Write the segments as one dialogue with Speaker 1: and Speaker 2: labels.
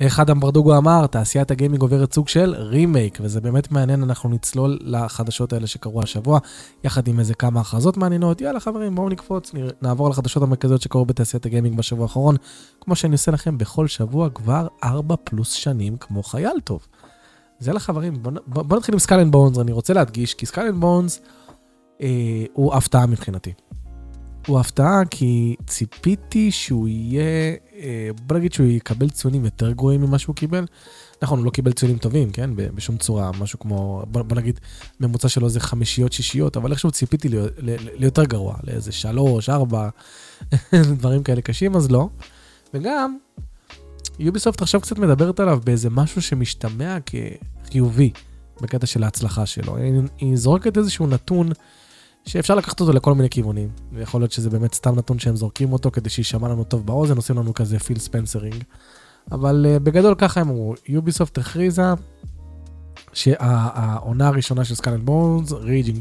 Speaker 1: איך אדם ברדוגו אמר, תעשיית הגיימינג עוברת סוג של רימייק, וזה באמת מעניין, אנחנו נצלול לחדשות האלה שקרו השבוע, יחד עם איזה כמה הכרזות מעניינות. יאללה חברים, בואו נקפוץ, נעבור לחדשות המרכזיות שקרו בתעשיית הגיימינג בשבוע האחרון, כמו שאני עושה לכם בכל שבוע כבר 4 פלוס שנים כמו חייל טוב. אז יאללה חברים, בואו בוא, נתחיל עם Skull and Bones, אני רוצה להדגיש, כי Skull and Bones אה, הוא הפתעה מבחינתי. הוא הפתעה כי ציפיתי שהוא יהיה, בוא נגיד שהוא יקבל ציונים יותר גרועים ממה שהוא קיבל. נכון, הוא לא קיבל ציונים טובים, כן? בשום צורה, משהו כמו, בוא, בוא נגיד, ממוצע שלו זה חמישיות, שישיות, אבל איכשהו ציפיתי לי, לי, ליותר גרוע, לאיזה שלוש, ארבע, דברים כאלה קשים, אז לא. וגם, יוביסופט עכשיו קצת מדברת עליו באיזה משהו שמשתמע כחיובי בקטע של ההצלחה שלו. היא, היא זורקת איזשהו נתון. שאפשר לקחת אותו לכל מיני כיוונים. ויכול להיות שזה באמת סתם נתון שהם זורקים אותו כדי שיישמע לנו טוב באוזן, עושים לנו כזה פיל ספנסרינג. אבל אה, בגדול ככה הם אמרו, יוביסופט הכריזה שהעונה הראשונה של Skull and Bones, Raging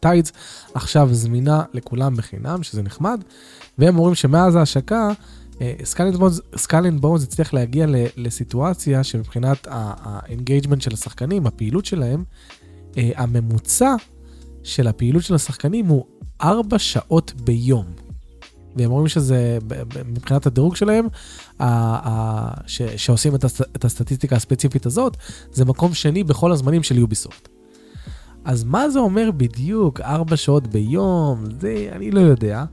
Speaker 1: Tides, עכשיו זמינה לכולם בחינם, שזה נחמד, והם אומרים שמאז ההשקה, Skull and Bones הצליח להגיע לסיטואציה שמבחינת ה engagement של השחקנים, הפעילות שלהם, אה, הממוצע של הפעילות של השחקנים הוא 4 שעות ביום. והם אומרים שזה, מבחינת הדירוג שלהם, שעושים את, הס, את הסטטיסטיקה הספציפית הזאת, זה מקום שני בכל הזמנים של יוביסופט. אז מה זה אומר בדיוק 4 שעות ביום? זה אני לא יודע.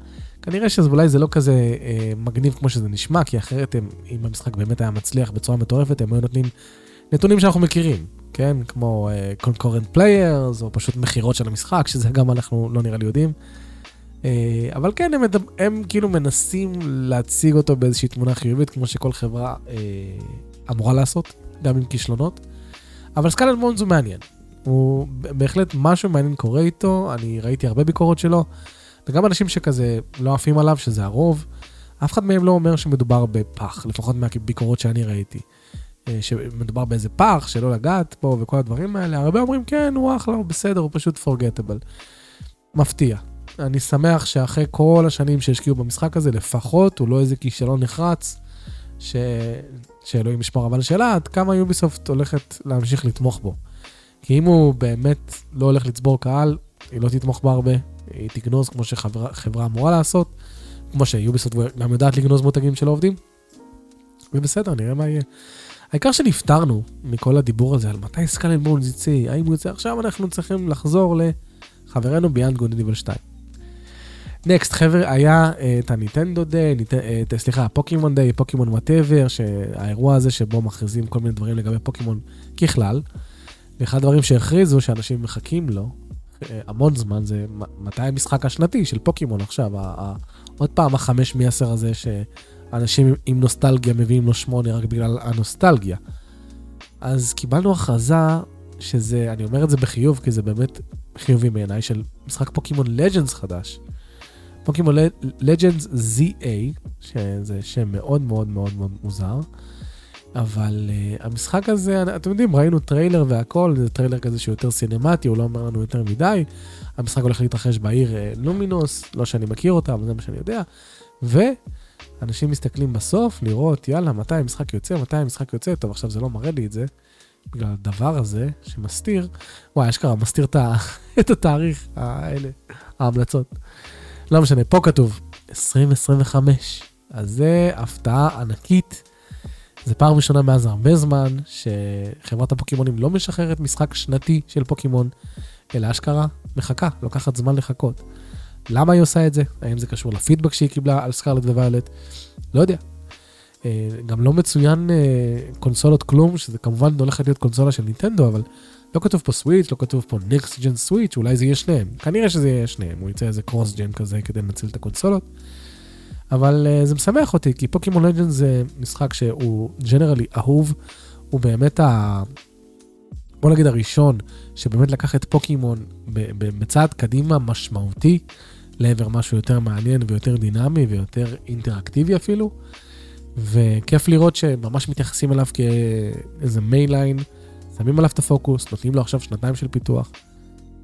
Speaker 1: כנראה שאולי זה לא כזה אה, מגניב כמו שזה נשמע, כי אחרת הם, אם המשחק באמת היה מצליח בצורה מטורפת, הם היו נותנים נתונים שאנחנו מכירים. כן? כמו uh, concurrent players, או פשוט מכירות של המשחק, שזה גם אנחנו לא נראה לי יודעים. Uh, אבל כן, הם, הם, הם כאילו מנסים להציג אותו באיזושהי תמונה חיובית, כמו שכל חברה uh, אמורה לעשות, גם עם כישלונות. אבל סקלן מונס הוא מעניין. הוא בהחלט משהו מעניין קורה איתו, אני ראיתי הרבה ביקורות שלו, וגם אנשים שכזה לא עפים עליו, שזה הרוב, אף אחד מהם לא אומר שמדובר בפח, לפחות מהביקורות שאני ראיתי. אה, שמדובר באיזה פח, שלא לגעת בו וכל הדברים האלה, הרבה אומרים כן, הוא אחלה, הוא בסדר, הוא פשוט פורגטבל. מפתיע. אני שמח שאחרי כל השנים שהשקיעו במשחק הזה, לפחות הוא לא איזה כישלון נחרץ, ש... שאלוהים ישמור, אבל השאלה עד כמה יוביסופט הולכת להמשיך לתמוך בו. כי אם הוא באמת לא הולך לצבור קהל, היא לא תתמוך בה הרבה, היא תגנוז כמו שחברה אמורה לעשות, כמו שיוביסופט גם יודעת לגנוז מותגים של העובדים. ובסדר, נראה מה יהיה. העיקר שנפטרנו מכל הדיבור הזה על מתי סקלן בונס יצא, האם הוא יוצא עכשיו, אנחנו צריכים לחזור לחברנו Beyond Good and Evil 2. Next, חבר'ה, היה אה, את ה Nintendo Day, אה, סליחה, Pokémon Day, פוקימון whatever, שהאירוע הזה שבו מכריזים כל מיני דברים לגבי פוקימון ככלל, ואחד הדברים שהכריזו שאנשים מחכים לו אה, המון זמן זה מתי המשחק השנתי של פוקימון עכשיו, עוד פעם החמש מ-10 הזה ש... אנשים עם נוסטלגיה מביאים לו שמונה רק בגלל הנוסטלגיה. אז קיבלנו הכרזה שזה, אני אומר את זה בחיוב, כי זה באמת חיובי בעיניי, של משחק Pokémon Legends חדש. Pokémon Legends ZA, שזה שם מאוד מאוד מאוד מאוד מוזר, אבל אה, המשחק הזה, אתם יודעים, ראינו טריילר והכל, זה טריילר כזה שהוא יותר סינמטי, הוא לא אומר לנו יותר מדי. המשחק הולך להתרחש בעיר אה, Lumiose, לא שאני מכיר אותה, אבל זה מה שאני יודע. ו... אנשים מסתכלים בסוף לראות, יאללה, מתי המשחק יוצא, מתי המשחק יוצא, טוב, עכשיו זה לא מראה לי את זה, בגלל הדבר הזה שמסתיר, וואי, אשכרה, מסתיר את התאריך, האלה, ההמלצות. לא משנה, פה כתוב 2025, אז זה הפתעה ענקית. זה פעם ראשונה מאז הרבה זמן שחברת הפוקימונים לא משחררת משחק שנתי של פוקימון, אלא אשכרה מחכה, לוקחת זמן לחכות. למה היא עושה את זה? האם זה קשור לפידבק שהיא קיבלה על סקארלט וויולט? לא יודע. אה, גם לא מצוין אה, קונסולות כלום, שזה כמובן הולכת להיות קונסולה של ניטנדו, אבל לא כתוב פה סוויץ', לא כתוב פה ניקסט ג'ן סוויץ', אולי זה יהיה שניהם. כנראה שזה יהיה שניהם, הוא יצא איזה קרוס ג'ן כזה כדי לנצל את הקונסולות. אבל uh, זה משמח אותי, כי פוקימון לג'נד זה משחק שהוא ג'נרלי אהוב, הוא באמת ה... בוא נגיד הראשון, שבאמת לקח את פוקימון בצעד קדימה משמעותי. לעבר משהו יותר מעניין ויותר דינמי ויותר אינטראקטיבי אפילו. וכיף לראות שממש מתייחסים אליו כאיזה mainline, שמים עליו את הפוקוס, נותנים לו עכשיו שנתיים של פיתוח.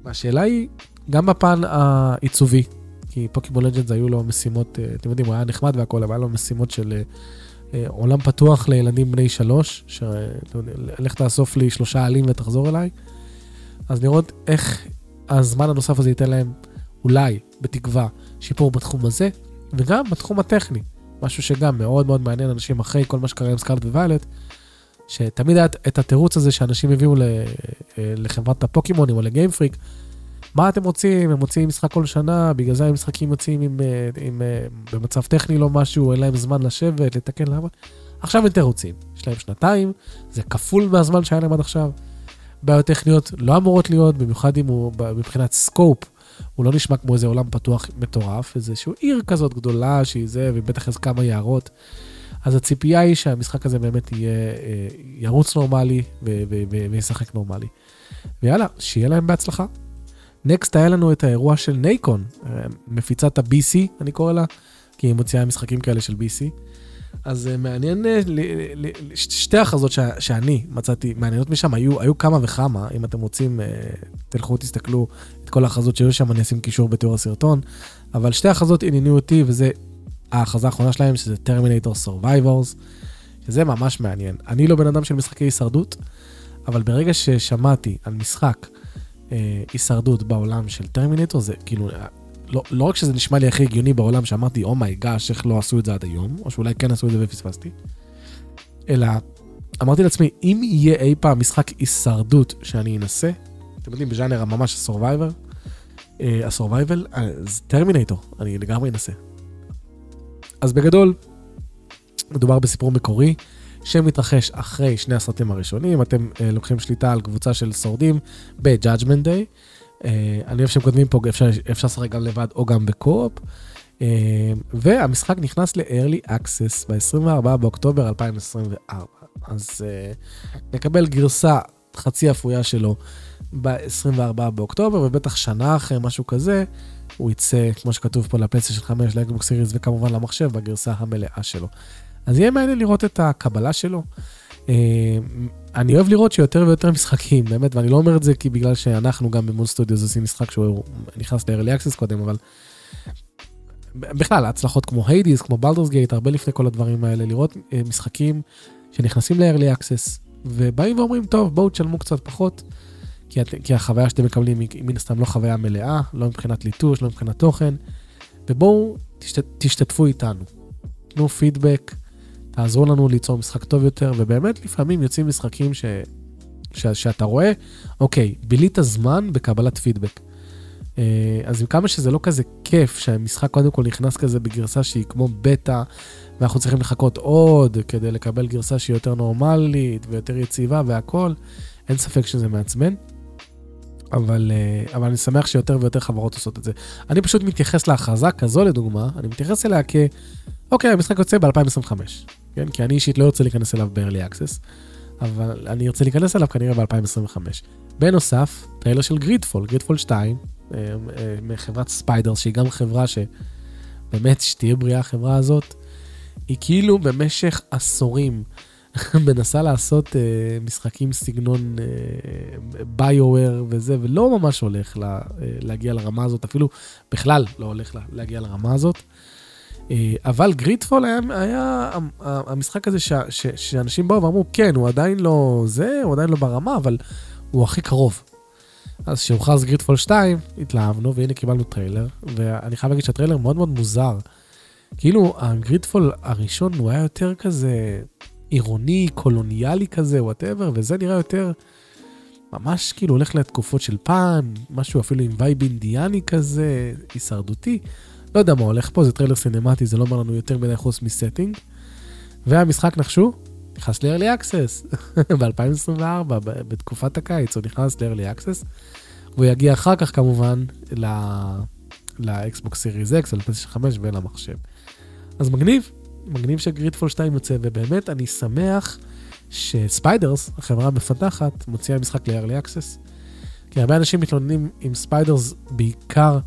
Speaker 1: והשאלה היא, גם בפן העיצובי, כי Pokémon Legends היו לו משימות, אה, אתם יודעים, הוא היה נחמד והכל, אבל היה לו משימות של אה, עולם פתוח לילדים בני שלוש, שלך תאסוף לי שלושה עלים ותחזור אליי. אז לראות איך הזמן הנוסף הזה ייתן להם, אולי, בתקווה, שיפור בתחום הזה, וגם בתחום הטכני. משהו שגם מאוד מאוד מעניין אנשים אחרי כל מה שקרה עם סקארט וויילט, שתמיד היה את התירוץ הזה שאנשים הביאו אה, לחברת הפוקימונים או לגיימפריק, מה אתם רוצים? הם מוציאים משחק כל שנה, בגלל זה המשחקים יוצאים עם, אה, עם, עם, אה, במצב טכני לא משהו, אין להם זמן לשבת, לתקן למה. עכשיו יותר רוצים, יש להם שנתיים, זה כפול מהזמן שהיה להם עד עכשיו. בעיות טכניות לא אמורות להיות, במיוחד אם הוא מבחינת scope, הוא לא נשמע כמו איזה עולם פתוח מטורף, איזושהי עיר כזאת גדולה שהיא זה, ובטח איזה כמה יערות. אז הציפייה היא שהמשחק הזה באמת יהיה, אה, ירוץ נורמלי וישחק נורמלי. ויאללה, שיהיה להם בהצלחה. Next היה לנו את האירוע של Nacon, אה, מפיצת ה-BC, אני קורא לה, כי היא מוציאה משחקים כאלה של BC. אז אה, מעניין, שתי הכרזות שאני מצאתי מעניינות משם, היו, היו כמה וכמה, אם אתם רוצים, תלכו תסתכלו את כל ההכרזות שהיו שם, אני אשים קישור בתיאור הסרטון, אבל שתי הכרזות עניינו אותי, וזה ההכרזה האחרונה שלהם, שזה Terminator Survivors, שזה ממש מעניין. אני לא בן אדם של משחקי הישרדות, אבל ברגע ששמעתי על משחק אה, הישרדות בעולם של טרמינטור, זה כאילו, אה, לא, לא רק שזה נשמע לי הכי הגיוני בעולם, שאמרתי, oh my gosh, oh איך לא עשו את זה עד היום, או שאולי כן עשו את זה ופספסתי, אלא אמרתי לעצמי, אם יהיה אי פעם משחק הישרדות שאני אנסה, אתם יודעים, בז'אנר הממש ה survivor, ה survival, אז Terminator, אני לגמרי אנסה. אז בגדול, מדובר בסיפור מקורי שמתרחש אחרי שני הסרטים הראשונים. אתם אה, לוקחים שליטה על קבוצה של שורדים ב-Judgment Day. Uh, אני אוהב שהם כותבים פה, אפשר, אפשר לשחק גם לבד או גם בקו-אופ. Uh, והמשחק נכנס ל-early access ב-24 באוקטובר 2024. אז uh, נקבל גרסה חצי אפויה שלו ב-24 באוקטובר, ובטח שנה אחרי, משהו כזה, הוא יצא, כמו שכתוב פה, לפלסטיישן 5, לאקבוק סיריס וכמובן למחשב בגרסה המלאה שלו. אז יהיה מעניין לראות את הקבלה שלו. אה, אני אוהב לראות שיותר ויותר משחקים, באמת, ואני לא אומר את זה כי בגלל שאנחנו גם ב Moon Studios עושים משחק שהוא נכנס ל-early access קודם, אבל בכלל, הצלחות כמו Hades, כמו Baldur's Gate, הרבה לפני כל הדברים האלה, לראות אה, משחקים שנכנסים ל-early access, ובאים ואומרים, טוב, בואו תשלמו קצת פחות. כי, את, כי החוויה שאתם מקבלים היא מן הסתם לא חוויה מלאה, לא מבחינת ליטוש, לא מבחינת תוכן, ובואו תשת, תשתתפו איתנו. תנו פידבק, תעזרו לנו ליצור משחק טוב יותר, ובאמת לפעמים יוצאים משחקים ש, ש, שאתה רואה, אוקיי, בילית זמן בקבלת פידבק. אה, אז עם כמה שזה לא כזה כיף שהמשחק קודם כל נכנס כזה בגרסה שהיא כמו בטא, ואנחנו צריכים לחכות עוד כדי לקבל גרסה שהיא יותר נורמלית ויותר יציבה והכל, אין ספק שזה מעצבן. אבל, אה, אבל אני שמח שיותר ויותר חברות עושות את זה. אני פשוט מתייחס להכרזה כזו לדוגמה, אני מתייחס אליה כ... אוקיי, המשחק יוצא ב-2025, כן? כי אני אישית לא רוצה להיכנס אליו ב-early access, אבל אני ארצה להיכנס אליו כנראה ב-2025. בנוסף, טריילר של GreedFall, GreedFall 2, מחברת Spiders, שהיא גם חברה שבאמת, שתהיה בריאה החברה הזאת, היא כאילו במשך עשורים מנסה לעשות uh, משחקים סגנון BioWare uh, וזה, ולא ממש הולך לה, uh, להגיע לרמה הזאת, אפילו בכלל לא הולך לה, להגיע לרמה הזאת. Uh, אבל GreedFall היה, היה המשחק הזה ש, ש, שאנשים באו ואמרו, כן, הוא עדיין לא זה, הוא עדיין לא ברמה, אבל הוא הכי קרוב. אז כשהוכרז GreedFall 2, התלהבנו, והנה קיבלנו טריילר, ואני חייב להגיד שהטריילר מאוד מאוד מוזר. כאילו, ה GreedFall הראשון הוא היה יותר כזה עירוני, קולוניאלי כזה, whatever, וזה נראה יותר ממש כאילו הולך לתקופות של פעם, משהו אפילו עם וייב אינדיאני כזה, הישרדותי. לא יודע מה הולך פה, זה טריילר סינמטי, זה לא אומר לנו יותר מדי חוץ מ setting. והמשחק נחשו, נכנס ל-early access ב-2024, בתקופת הקיץ הוא נכנס ל-early access, והוא יגיע אחר כך כמובן ל Xbox Series X, ל PlayStation 5 ולמחשב. אז מגניב, מגניב ש GreedFall 2 יוצא, ובאמת אני שמח ש Spiders, החברה המפתחת, מוציאה משחק ל-early access. כי הרבה אנשים מתלוננים עם Spiders בעיקר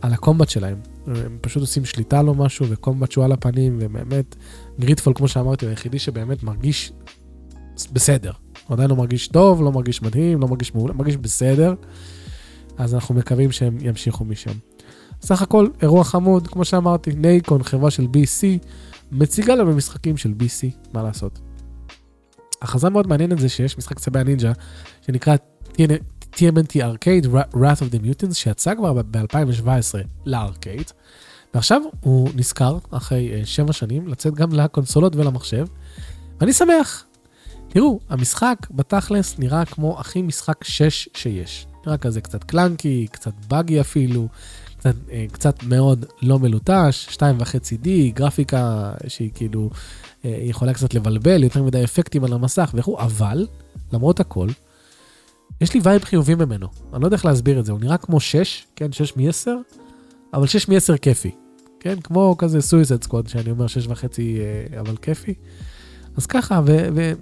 Speaker 1: על ה combat שלהם. הם פשוט עושים שליטה לא משהו ו combat שהוא על הפנים, ובאמת, GreedFall, כמו שאמרתי, הוא היחידי שבאמת מרגיש בסדר. הוא עדיין לא מרגיש טוב, לא מרגיש מדהים, לא מרגיש מעולה, מרגיש בסדר. אז אנחנו מקווים שהם ימשיכו משם. סך הכל אירוע חמוד, כמו שאמרתי, נייקון, חברה של BC, מציגה לנו משחקים של BC, מה לעשות. הכרזה מאוד מעניינת זה שיש משחק צבי הנינג'ה, שנקרא TMNT Arcade Wrath of the Mutants, שיצא כבר ב-2017 לארקייד, ועכשיו הוא נזכר, אחרי uh, שבע שנים, לצאת גם לקונסולות ולמחשב, ואני שמח. תראו, המשחק בתכלס נראה כמו הכי משחק 6 שיש. נראה כזה קצת קלנקי, קצת באגי אפילו, קצת, uh, קצת מאוד לא מלוטש, 2.5D, גרפיקה שהיא כאילו uh, יכולה קצת לבלבל, יותר מדי אפקטים על המסך וכו', אבל, למרות הכל, יש לי וייב חיובי ממנו. אני לא יודע איך להסביר את זה, הוא נראה כמו 6, כן, 6 מ-10, אבל 6 מ-10 כיפי. כן, כמו כזה Suicide Squad, שאני אומר 6 וחצי, אה, אבל כיפי. אז ככה, ו... ו...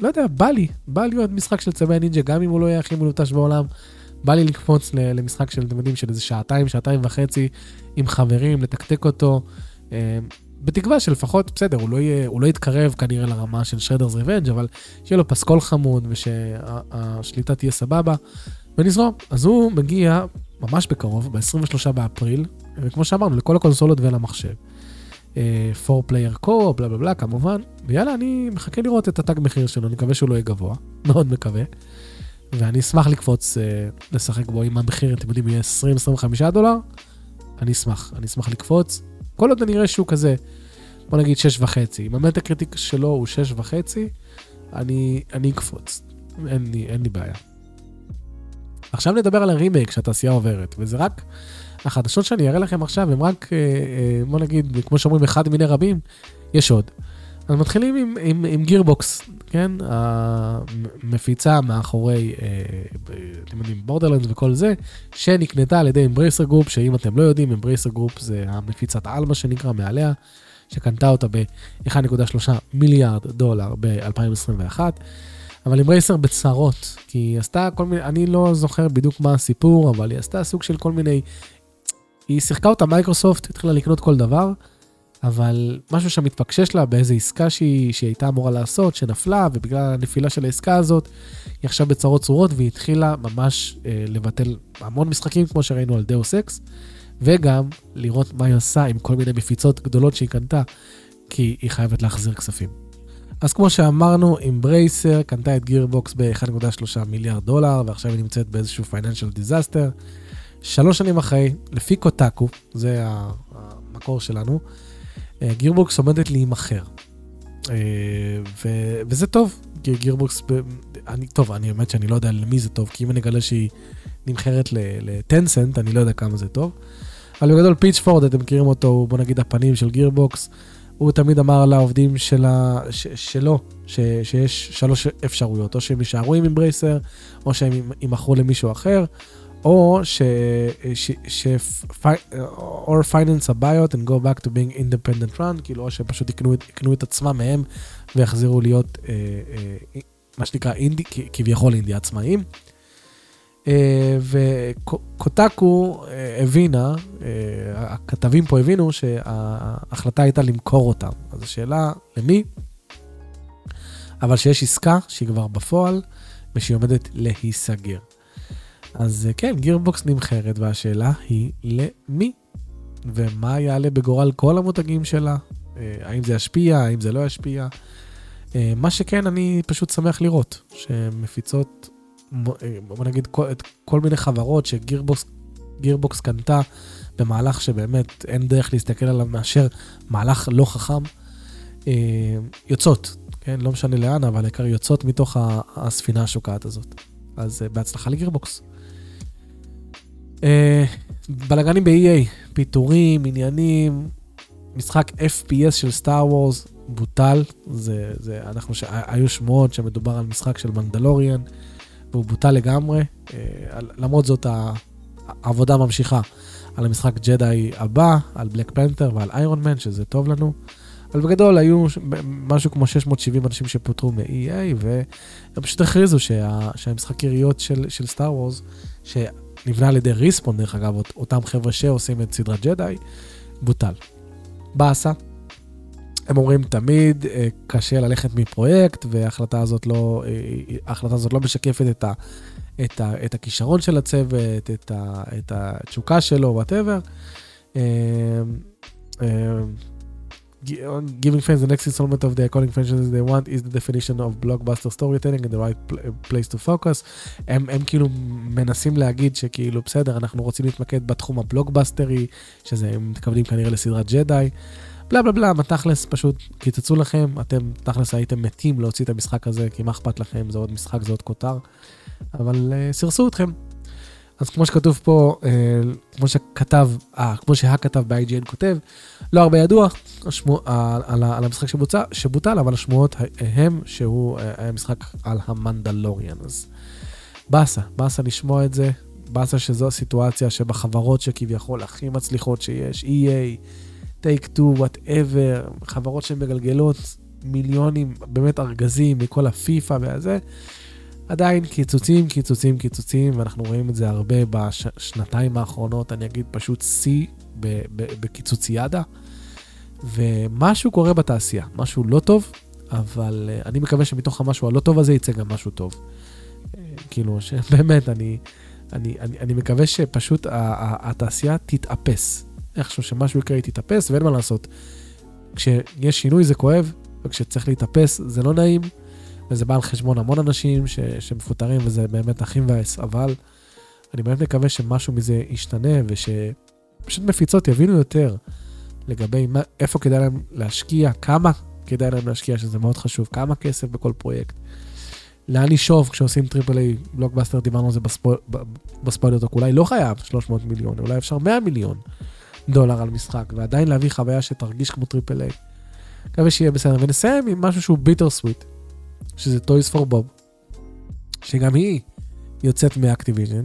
Speaker 1: לא יודע, בא לי, בא לי עוד משחק של צבי הנינג'ה, גם אם הוא לא יהיה הכי מלוטש בעולם. בא לי לקפוץ למשחק של, אתם יודעים, של איזה שעתיים, שעתיים וחצי עם חברים, לתקתק אותו. בתקווה שלפחות, בסדר, הוא לא, יהיה, הוא לא יתקרב כנראה לרמה של Shredder's Revenge, אבל שיהיה לו פסקול חמוד ושהשליטה תהיה סבבה, ונזרום. אז הוא מגיע ממש בקרוב, ב-23 באפריל, וכמו שאמרנו, לכל הקונסולות ולמחשב. 4-player co, בלה בלה בלה, כמובן, ויאללה, אני מחכה לראות את התג מחיר שלו, אני מקווה שהוא לא יהיה גבוה, מאוד מקווה. ואני אשמח לקפוץ uh, לשחק בו אם המחיר, אתם יודעים, יהיה 20-25 דולר, אני אשמח, אני אשמח לקפוץ. כל עוד אני אראה שהוא כזה, בוא נגיד 6.5, אם ה Metacritic שלו הוא 6.5, אני, אני אקפוץ, אין לי, אין לי בעיה. עכשיו נדבר על הרימייק שהתעשייה עוברת, וזה רק, החדשות שאני אראה לכם עכשיו הם רק, אה, אה, בוא נגיד, כמו שאומרים, אחד מיני רבים, יש עוד. אז מתחילים עם, עם, עם Gearbox, כן? המפיצה מאחורי, אה, אתם יודעים, Borderlands וכל זה, שנקנתה על ידי Embracer Group, שאם אתם לא יודעים, Embracer Group זה המפיצת על מה שנקרא מעליה, שקנתה אותה ב-1.3 מיליארד דולר ב-2021. אבל Embracer בצרות, כי היא עשתה כל מיני, אני לא זוכר בדיוק מה הסיפור, אבל היא עשתה סוג של כל מיני, היא שיחקה אותה מייקרוסופט, התחילה לקנות כל דבר. אבל משהו שם מתפקשש לה באיזה עסקה שהיא, שהיא הייתה אמורה לעשות, שנפלה, ובגלל הנפילה של העסקה הזאת, היא עכשיו בצרות צרורות, והיא התחילה ממש אה, לבטל המון משחקים, כמו שראינו על Deus Ex, וגם לראות מה היא עושה עם כל מיני מפיצות גדולות שהיא קנתה, כי היא חייבת להחזיר כספים. אז כמו שאמרנו, Embracer קנתה את Gearbox ב-1.3 מיליארד דולר, ועכשיו היא נמצאת באיזשהו financial disaster. שלוש שנים אחרי, לפי Kotaku, זה המקור שלנו, Gearbox עומדת להימכר. אה, ו- וזה טוב, כי Gearbox, אני, טוב, אני באמת שאני לא יודע למי זה טוב, כי אם אני אגלה שהיא נמכרת ל Tencent, אני לא יודע כמה זה טוב. אבל בגדול Pitchford, אתם מכירים אותו, הוא בוא נגיד הפנים של Gearbox, הוא תמיד אמר לעובדים שלה, ש, שלו, ש, שיש שלוש אפשרויות, או שהם יישארו עם Embracer, או שהם יימכרו למישהו אחר, או ש... ש... ש... or finance a buyout and go back to being independent run, כאילו, או שפשוט יקנו, יקנו את עצמם מהם ויחזירו להיות אה, אה, מה שנקרא אינדי, כביכול אינדי עצמאים. אה, וקוטקו אה, הבינה, אה, הכתבים פה הבינו שההחלטה הייתה למכור אותם. אז השאלה, למי? אבל שיש עסקה שהיא כבר בפועל ושהיא עומדת להיסגר. אז אה, כן, גירבוקס נמכרת, והשאלה היא למי? ומה יעלה בגורל כל המותגים שלה? אה, האם זה ישפיע, האם זה לא ישפיע? אה, מה שכן, אני פשוט שמח לראות שמפיצות, בוא נגיד, כל, את כל מיני חברות שגירבוקס גירבוקס קנתה במהלך שבאמת אין דרך להסתכל עליו מאשר מהלך לא חכם, יוצאות, כן? לא משנה לאן, אבל העיקר יוצאות מתוך הספינה השוקעת הזאת. אז בהצלחה לגירבוקס. אה, בלאגנים ב-EA, פיטורים, עניינים, משחק FPS של סטאר וורס בוטל, זה, זה, אנחנו, ש... היו שמועות שמדובר על משחק של מנדלוריאן, והוא בוטל לגמרי, אה, למרות זאת העבודה ממשיכה על המשחק ג'די הבא, על בלק פנתר ועל איירון מן, שזה טוב לנו. אבל בגדול היו משהו כמו 670 אנשים שפוטרו מ-EA, והם פשוט הכריזו שה, שהמשחק יריות של, של Star Wars, נבנה על ידי Respawn, דרך אגב, אותם חבר'ה שעושים את סדרת ג'די, בוטל. באסה. הם אומרים תמיד אה, קשה ללכת מפרויקט, וההחלטה הזאת לא, אה, ההחלטה הזאת לא משקפת את, ה, את, ה, את הכישרון של הצוות, את, ה, את התשוקה שלו, whatever. Giving fans the next installment of the according franchises they want is the definition of blockbuster storytelling and the right place to focus. הם, הם כאילו מנסים להגיד שכאילו בסדר, אנחנו רוצים להתמקד בתחום הבלוקבאסטרי, שזה הם מתכוונים כנראה לסדרת ג'די. בלה בלה בלה, בתכלס פשוט קיצצו לכם, אתם תכלס הייתם מתים להוציא את המשחק הזה, כי מה אכפת לכם, זה עוד משחק, זה עוד כותר, אבל uh, סירסו אתכם. אז כמו שכתוב פה, אה, כמו שכתב, אה, כמו שהכתב ב-IGN כותב, לא הרבה ידוע השמו, על, על, על המשחק שבוצע, שבוטל, אבל השמועות הם שהוא אה, היה משחק על המנדלוריאן. אז באסה, באסה לשמוע את זה, באסה שזו הסיטואציה שבחברות שכביכול הכי מצליחות שיש, EA, Take Two, whatever, חברות שמגלגלות מיליונים, באמת ארגזים מכל הפיפא והזה, עדיין קיצוצים, קיצוצים, קיצוצים, ואנחנו רואים את זה הרבה בשנתיים האחרונות, אני אגיד פשוט שיא בקיצוציאדה. ומשהו קורה בתעשייה, משהו לא טוב, אבל uh, אני מקווה שמתוך המשהו הלא טוב הזה יצא גם משהו טוב. Uh, כאילו, שבאמת, אני, אני, אני, אני מקווה שפשוט התעשייה תתאפס. איכשהו שמשהו יקרה, היא תתאפס, ואין מה לעשות. כשיש שינוי זה כואב, וכשצריך להתאפס זה לא נעים. וזה בא על חשבון המון אנשים ש, שמפוטרים, וזה באמת אחי מבאס, אבל אני באמת מקווה שמשהו מזה ישתנה, ושפשוט מפיצות יבינו יותר לגבי מה, איפה כדאי להם להשקיע, כמה כדאי להם להשקיע, שזה מאוד חשוב, כמה כסף בכל פרויקט. לאן לשאוף כשעושים triple A blockbuster, דיברנו על זה ב SpoilerTalk, אולי לא חייב 300 מיליון, אולי אפשר 100 מיליון דולר על משחק, ועדיין להביא חוויה שתרגיש כמו triple A. מקווה שיהיה בסדר, ונסיים עם משהו שהוא bittersweet. שזה Toys for Bob, שגם היא יוצאת מ Activision,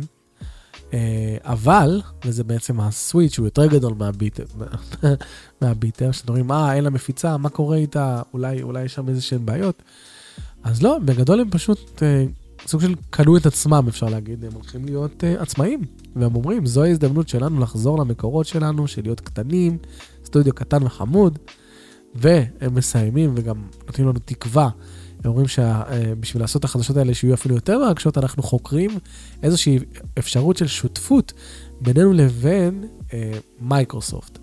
Speaker 1: אה, אבל, וזה בעצם ה sweet שהוא יותר גדול מה bitter, מה bitter, שאתם אומרים, אה, אין לה מפיצה, מה קורה איתה, אולי, אולי יש שם איזה שהן בעיות. אז לא, בגדול הם פשוט אה, סוג של קנו את עצמם, אפשר להגיד, הם הולכים להיות אה, עצמאים. והם אומרים, זוהי ההזדמנות שלנו לחזור למקורות שלנו, של להיות קטנים, סטודיו קטן וחמוד, והם מסיימים וגם נותנים לנו תקווה הם אומרים שבשביל לעשות את החדשות האלה שיהיו אפילו יותר מרגשות, אנחנו חוקרים איזושהי אפשרות של שותפות בינינו לבין אה, מייקרוסופט.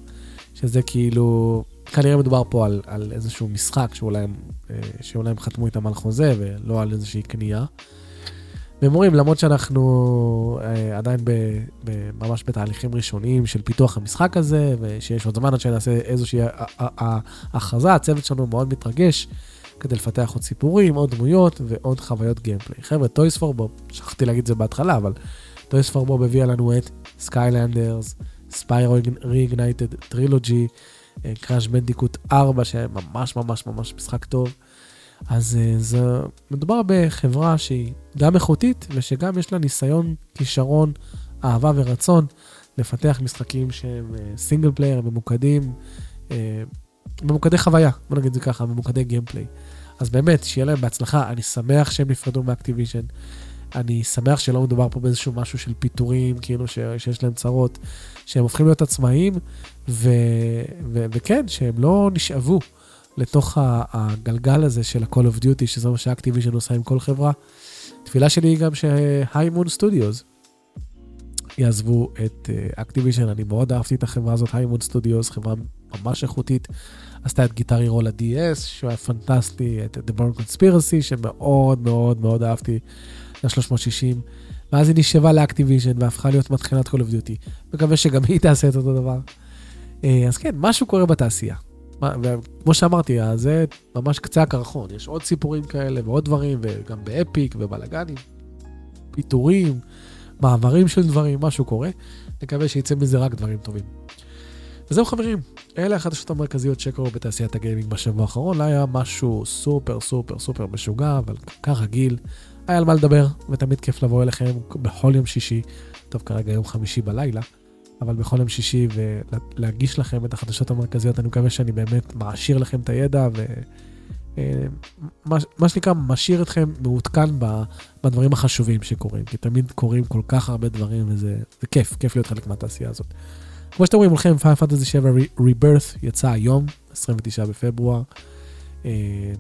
Speaker 1: שזה כאילו, כנראה מדובר פה על, על איזשהו משחק שאולי אה, שאולי הם חתמו איתם על חוזה ולא על איזושהי קנייה. והם אומרים, למרות שאנחנו אה, עדיין ב, ב, ממש בתהליכים ראשוניים של פיתוח המשחק הזה, ושיש עוד זמן עד שנעשה איזושהי הכרזה, הצוות שלנו מאוד מתרגש. כדי לפתח עוד סיפורים, עוד דמויות ועוד חוויות gameplay. חבר'ה, Toys for Bob, שכחתי להגיד את זה בהתחלה, אבל Toys for Bob הביאה לנו את Skylanders, Spyro Reignited Trilogy, Crash Bandicoot 4, שהיה ממש ממש ממש משחק טוב. אז אה, זה, מדובר בחברה שהיא גם איכותית ושגם יש לה ניסיון, כישרון, אהבה ורצון לפתח משחקים שהם single אה, player, ממוקדים, אה, ממוקדי חוויה, בוא נגיד את זה ככה, ממוקדי gameplay. אז באמת, שיהיה להם בהצלחה, אני שמח שהם נפרדו מ Activision. אני שמח שלא מדובר פה באיזשהו משהו של פיטורים, כאילו ש, שיש להם צרות, שהם הופכים להיות עצמאיים, ו, ו, וכן, שהם לא נשאבו לתוך הגלגל הזה של ה-Call of Duty, שזה מה ש Activision עושה עם כל חברה. תפילה שלי היא גם ש High Moon Studios יעזבו את Activision, אה, אני מאוד אהבתי את החברה הזאת, High Moon Studios, חברה ממש איכותית. עשתה את Guitar Hero ל-DS, שהוא היה פנטסטי, את The Bourne Conspiracy, שמאוד מאוד מאוד אהבתי, ל-360. ואז היא נשאבה ל Activision והפכה להיות מטחנת Call of Duty. מקווה שגם היא תעשה את אותו דבר. אה, אז כן, משהו קורה בתעשייה. וכמו שאמרתי, זה ממש קצה הקרחון. יש עוד סיפורים כאלה ועוד דברים, וגם ב Epic ובלאגנים. פיטורים, מעברים של דברים, משהו קורה. נקווה שיצא מזה רק דברים טובים. וזהו חברים, אלה החדשות המרכזיות שקרו בתעשיית הגיימינג בשבוע האחרון. לא היה משהו סופר סופר סופר משוגע, אבל כרגיל, היה על מה לדבר, ותמיד כיף לבוא אליכם בכל יום שישי, טוב כרגע יום חמישי בלילה, אבל בכל יום שישי ולהגיש לכם את החדשות המרכזיות. אני מקווה שאני באמת מעשיר לכם את הידע ו... אה, מה שנקרא, משאיר אתכם מעודכן בדברים החשובים שקורים, כי תמיד קורים כל כך הרבה דברים וזה כיף, כיף להיות חלק מהתעשייה הזאת. כמו שאתם רואים מולכם, פייר פנטזי 7 ריברת' יצא היום, 29 בפברואר. אה,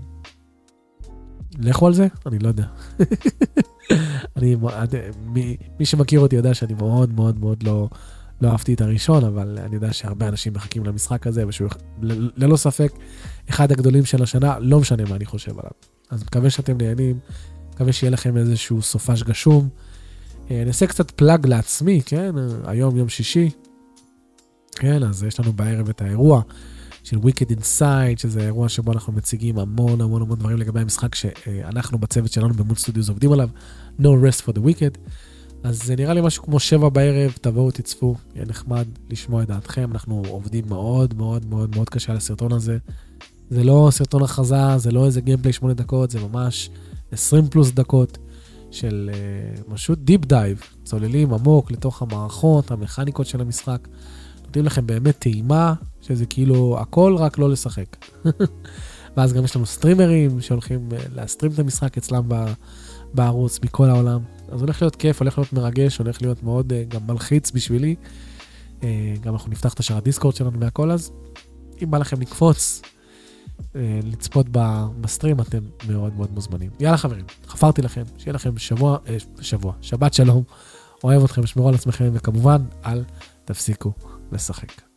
Speaker 1: לכו על זה? אני לא יודע. אני, מי, שמכיר אותי יודע שאני מאוד מאוד מאוד לא, לא אהבתי את הראשון, אבל אני יודע שהרבה אנשים מחכים למשחק הזה, ושהוא ללא ספק אחד הגדולים של השנה, לא משנה מה אני חושב עליו. אז מקווה שאתם נהנים, מקווה שיהיה לכם איזשהו סופש גשום. אה, אני אעשה קצת פלאג לעצמי, כן? היום יום שישי. כן, אז יש לנו בערב את האירוע של Wicked Inside, שזה אירוע שבו אנחנו מציגים המון המון המון דברים לגבי המשחק שאנחנו בצוות שלנו במוד סטודיוס עובדים עליו, No Rest for the Wicked. אז זה נראה לי משהו כמו שבע בערב, תבואו, תצפו, יהיה נחמד לשמוע את דעתכם, אנחנו עובדים מאוד מאוד מאוד מאוד קשה על הסרטון הזה. זה לא סרטון הכרזה, זה לא איזה gameplay שמונה דקות, זה ממש 20 פלוס דקות של פשוט deep dive, צוללים עמוק לתוך המערכות, המכניקות של המשחק. נותנים לכם באמת טעימה, שזה כאילו הכל רק לא לשחק. ואז גם יש לנו סטרימרים שהולכים אה, להסטרים את המשחק אצלם בערוץ מכל העולם. אז הולך להיות כיף, הולך להיות מרגש, הולך להיות מאוד uh, גם מלחיץ בשבילי. Uh, גם אנחנו נפתח את השאר הדיסקורד שלנו והכל, אז אם בא לכם לקפוץ, לצפות בסטרים, אתם מאוד מאוד מוזמנים. יאללה חברים, חפרתי לכם, שיהיה לכם שבוע, שבוע, שבת שלום, אוהב אתכם, שמרו על עצמכם, וכמובן, אל תפסיקו לשחק.